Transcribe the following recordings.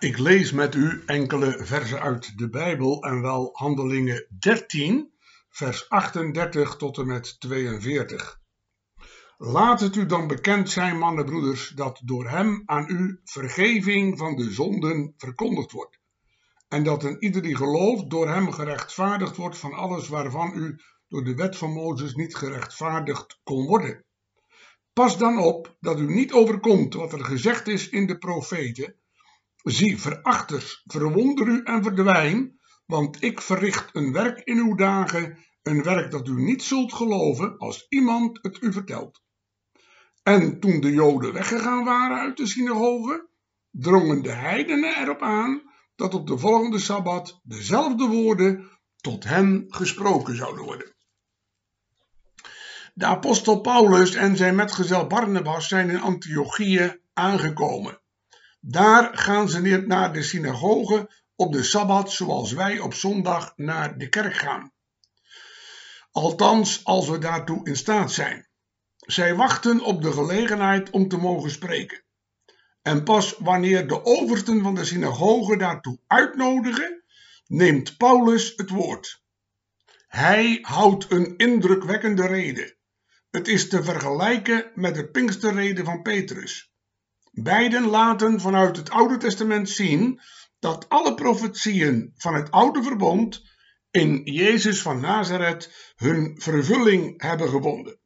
Ik lees met u enkele versen uit de Bijbel en wel Handelingen 13, vers 38 tot en met 42. Laat het u dan bekend zijn, mannen broeders, dat door hem aan u vergeving van de zonden verkondigd wordt. En dat een ieder die gelooft door hem gerechtvaardigd wordt van alles waarvan u door de wet van Mozes niet gerechtvaardigd kon worden. Pas dan op dat u niet overkomt wat er gezegd is in de profeten Zie, verachters, verwonder u en verdwijn, want ik verricht een werk in uw dagen, een werk dat u niet zult geloven als iemand het u vertelt. En toen de Joden weggegaan waren uit de synagoge, drongen de heidenen erop aan dat op de volgende sabbat dezelfde woorden tot hen gesproken zouden worden. De apostel Paulus en zijn metgezel Barnabas zijn in Antiochië aangekomen. Daar gaan ze naar de synagoge op de Sabbat zoals wij op zondag naar de kerk gaan. Althans, als we daartoe in staat zijn. Zij wachten op de gelegenheid om te mogen spreken. En pas wanneer de oversten van de synagoge daartoe uitnodigen, neemt Paulus het woord. Hij houdt een indrukwekkende reden. Het is te vergelijken met de Pinksterrede van Petrus. Beiden laten vanuit het Oude Testament zien dat alle profetieën van het Oude Verbond in Jezus van Nazareth hun vervulling hebben gevonden.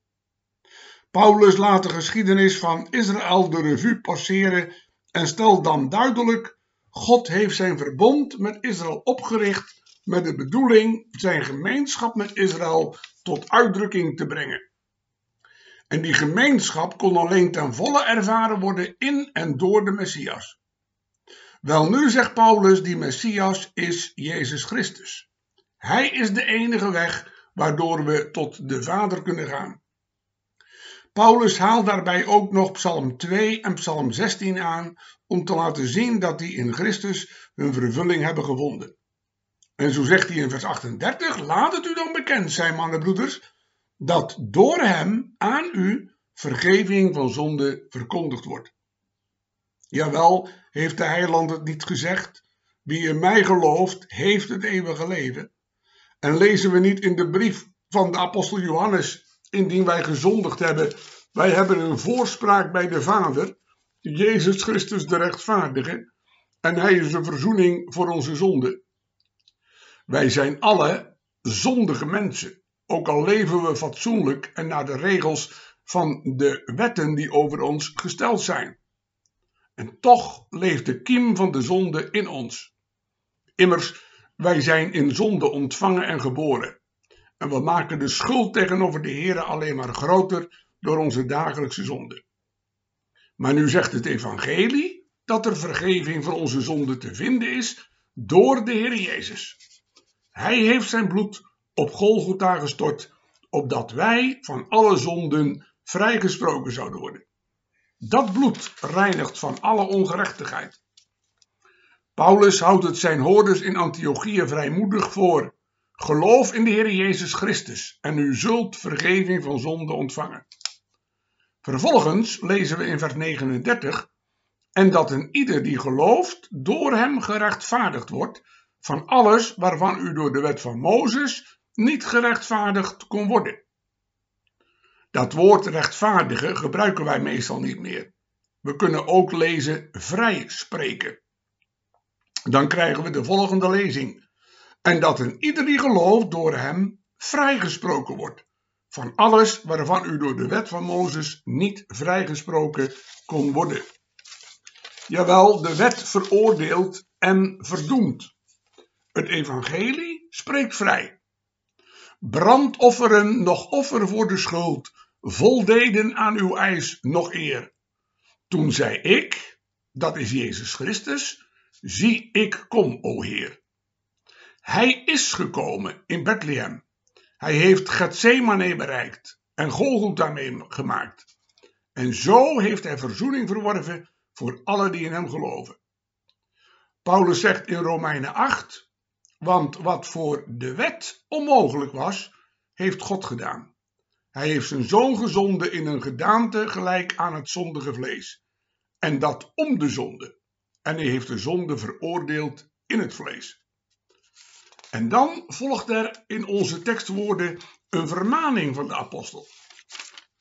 Paulus laat de geschiedenis van Israël de revue passeren en stelt dan duidelijk: God heeft zijn verbond met Israël opgericht met de bedoeling zijn gemeenschap met Israël tot uitdrukking te brengen. En die gemeenschap kon alleen ten volle ervaren worden in en door de Messias. Wel nu zegt Paulus, die Messias is Jezus Christus. Hij is de enige weg waardoor we tot de Vader kunnen gaan. Paulus haalt daarbij ook nog Psalm 2 en Psalm 16 aan om te laten zien dat die in Christus hun vervulling hebben gevonden. En zo zegt hij in vers 38: Laat het u dan bekend zijn, mannenbroeders, dat door hem aan u vergeving van zonde verkondigd wordt. Jawel, heeft de heiland het niet gezegd? Wie in mij gelooft, heeft het eeuwige leven. En lezen we niet in de brief van de apostel Johannes, indien wij gezondigd hebben, wij hebben een voorspraak bij de Vader, Jezus Christus de rechtvaardige, en hij is de verzoening voor onze zonde. Wij zijn alle zondige mensen. Ook al leven we fatsoenlijk en naar de regels van de wetten die over ons gesteld zijn. En toch leeft de kiem van de zonde in ons. Immers, wij zijn in zonde ontvangen en geboren. En we maken de schuld tegenover de Heer alleen maar groter door onze dagelijkse zonde. Maar nu zegt het evangelie dat er vergeving voor onze zonde te vinden is door de Heer Jezus. Hij heeft zijn bloed op Golgotha gestort, opdat wij van alle zonden vrijgesproken zouden worden. Dat bloed reinigt van alle ongerechtigheid. Paulus houdt het zijn hoorders in Antiochië vrijmoedig voor. Geloof in de Heer Jezus Christus en u zult vergeving van zonde ontvangen. Vervolgens lezen we in vers 39 en dat een ieder die gelooft door hem gerechtvaardigd wordt van alles waarvan u door de wet van Mozes niet gerechtvaardigd kon worden. Dat woord rechtvaardigen gebruiken wij meestal niet meer. We kunnen ook lezen vrij spreken. Dan krijgen we de volgende lezing. En dat een ieder die gelooft door hem vrijgesproken wordt. Van alles waarvan u door de wet van Mozes niet vrijgesproken kon worden. Jawel, de wet veroordeelt en verdoemt. Het evangelie spreekt vrij brandofferen nog offer voor de schuld, voldeden aan uw eis nog eer. Toen zei ik, dat is Jezus Christus, zie ik kom, o Heer. Hij is gekomen in Bethlehem. Hij heeft Gethsemane bereikt en Golgotha mee gemaakt. En zo heeft hij verzoening verworven voor alle die in hem geloven. Paulus zegt in Romeinen 8, want wat voor de wet onmogelijk was, heeft God gedaan. Hij heeft zijn zoon gezonden in een gedaante gelijk aan het zondige vlees. En dat om de zonde. En hij heeft de zonde veroordeeld in het vlees. En dan volgt er in onze tekstwoorden een vermaning van de apostel.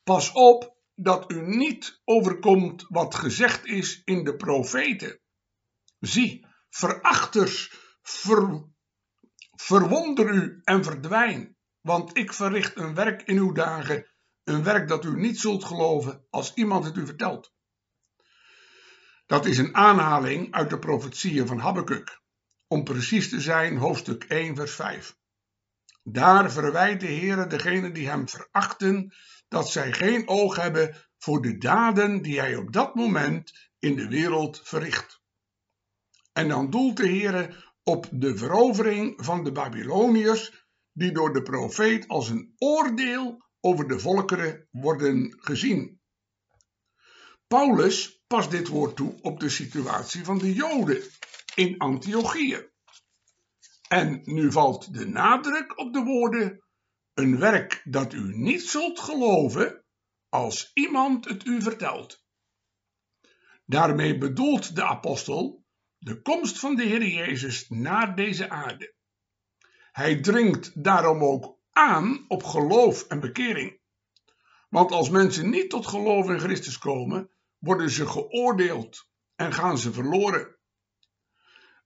Pas op dat u niet overkomt wat gezegd is in de profeten. Zie, verachters, ver, verwonder u en verdwijn, want ik verricht een werk in uw dagen, een werk dat u niet zult geloven als iemand het u vertelt. Dat is een aanhaling uit de profetieën van Habakkuk, om precies te zijn hoofdstuk 1 vers 5. Daar verwijt de Heere degenen die hem verachten, dat zij geen oog hebben voor de daden die hij op dat moment in de wereld verricht. En dan doelt de Heere op de verovering van de Babyloniërs, die door de profeet als een oordeel over de volkeren worden gezien. Paulus past dit woord toe op de situatie van de Joden in Antiochië. En nu valt de nadruk op de woorden: een werk dat u niet zult geloven als iemand het u vertelt. Daarmee bedoelt de apostel de komst van de Heer Jezus naar deze aarde. Hij dringt daarom ook aan op geloof en bekering. Want als mensen niet tot geloof in Christus komen, worden ze geoordeeld en gaan ze verloren.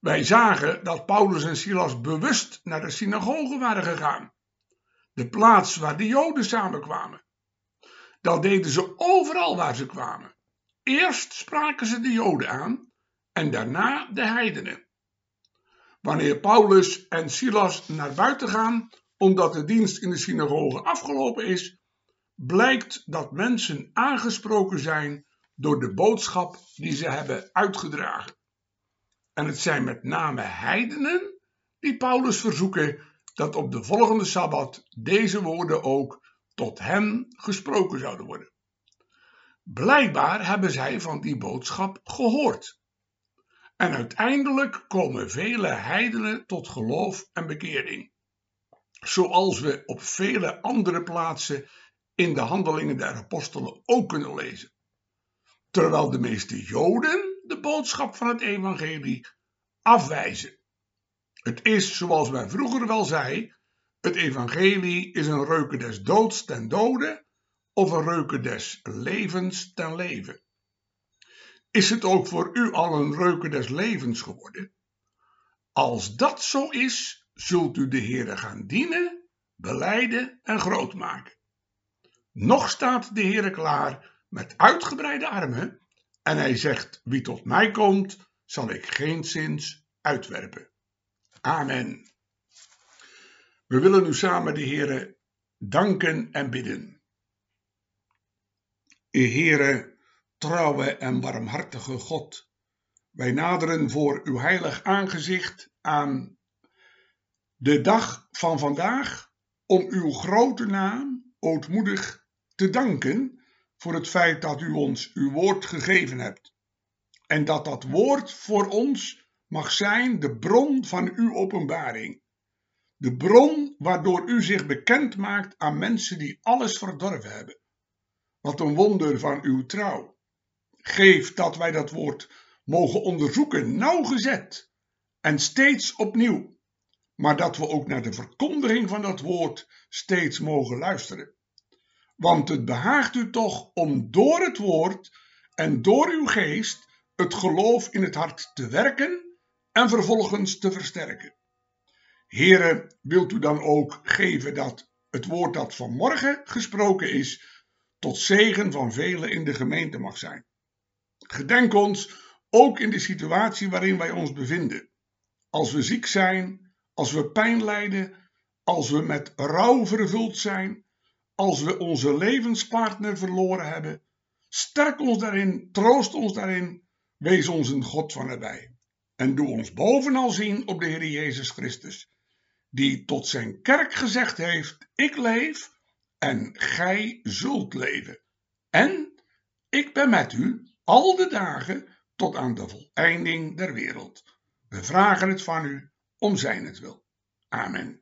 Wij zagen dat Paulus en Silas bewust naar de synagoge waren gegaan, de plaats waar de Joden samenkwamen. Dat deden ze overal waar ze kwamen. Eerst spraken ze de Joden aan en daarna de heidenen. Wanneer Paulus en Silas naar buiten gaan, omdat de dienst in de synagoge afgelopen is, blijkt dat mensen aangesproken zijn door de boodschap die ze hebben uitgedragen. En het zijn met name heidenen die Paulus verzoeken dat op de volgende sabbat deze woorden ook tot hen gesproken zouden worden. Blijkbaar hebben zij van die boodschap gehoord. En uiteindelijk komen vele heidenen tot geloof en bekering. Zoals we op vele andere plaatsen in de handelingen der apostelen ook kunnen lezen. Terwijl de meeste Joden de boodschap van het evangelie afwijzen. Het is, zoals wij vroeger wel zei, het evangelie is een reuken des doods ten dode of een reuken des levens ten leven. Is het ook voor u al een reuken des levens geworden? Als dat zo is, zult u de Heere gaan dienen, beleiden en groot maken. Nog staat de Heere klaar met uitgebreide armen en hij zegt, wie tot mij komt, zal ik geen zins uitwerpen. Amen. We willen nu samen de Heere danken en bidden. Heere, trouwe en barmhartige God, wij naderen voor uw heilig aangezicht aan de dag van vandaag om uw grote naam ootmoedig te danken voor het feit dat u ons uw woord gegeven hebt. En dat dat woord voor ons mag zijn de bron van uw openbaring. De bron waardoor u zich bekend maakt aan mensen die alles verdorven hebben. Wat een wonder van uw trouw. Geef dat wij dat woord mogen onderzoeken, nauwgezet en steeds opnieuw, maar dat we ook naar de verkondiging van dat woord steeds mogen luisteren. Want het behaagt u toch om door het woord en door uw geest het geloof in het hart te werken en vervolgens te versterken. Heren, wilt u dan ook geven dat het woord dat vanmorgen gesproken is, tot zegen van velen in de gemeente mag zijn. Gedenk ons ook in de situatie waarin wij ons bevinden. Als we ziek zijn, als we pijn lijden, als we met rouw vervuld zijn, als we onze levenspartner verloren hebben. Sterk ons daarin, troost ons daarin, wees ons een God van erbij. En doe ons bovenal zien op de Heer Jezus Christus, die tot zijn kerk gezegd heeft: Ik leef en gij zult leven. En ik ben met u al de dagen tot aan de voleinding der wereld. We vragen het van u om zijn het wil. Amen.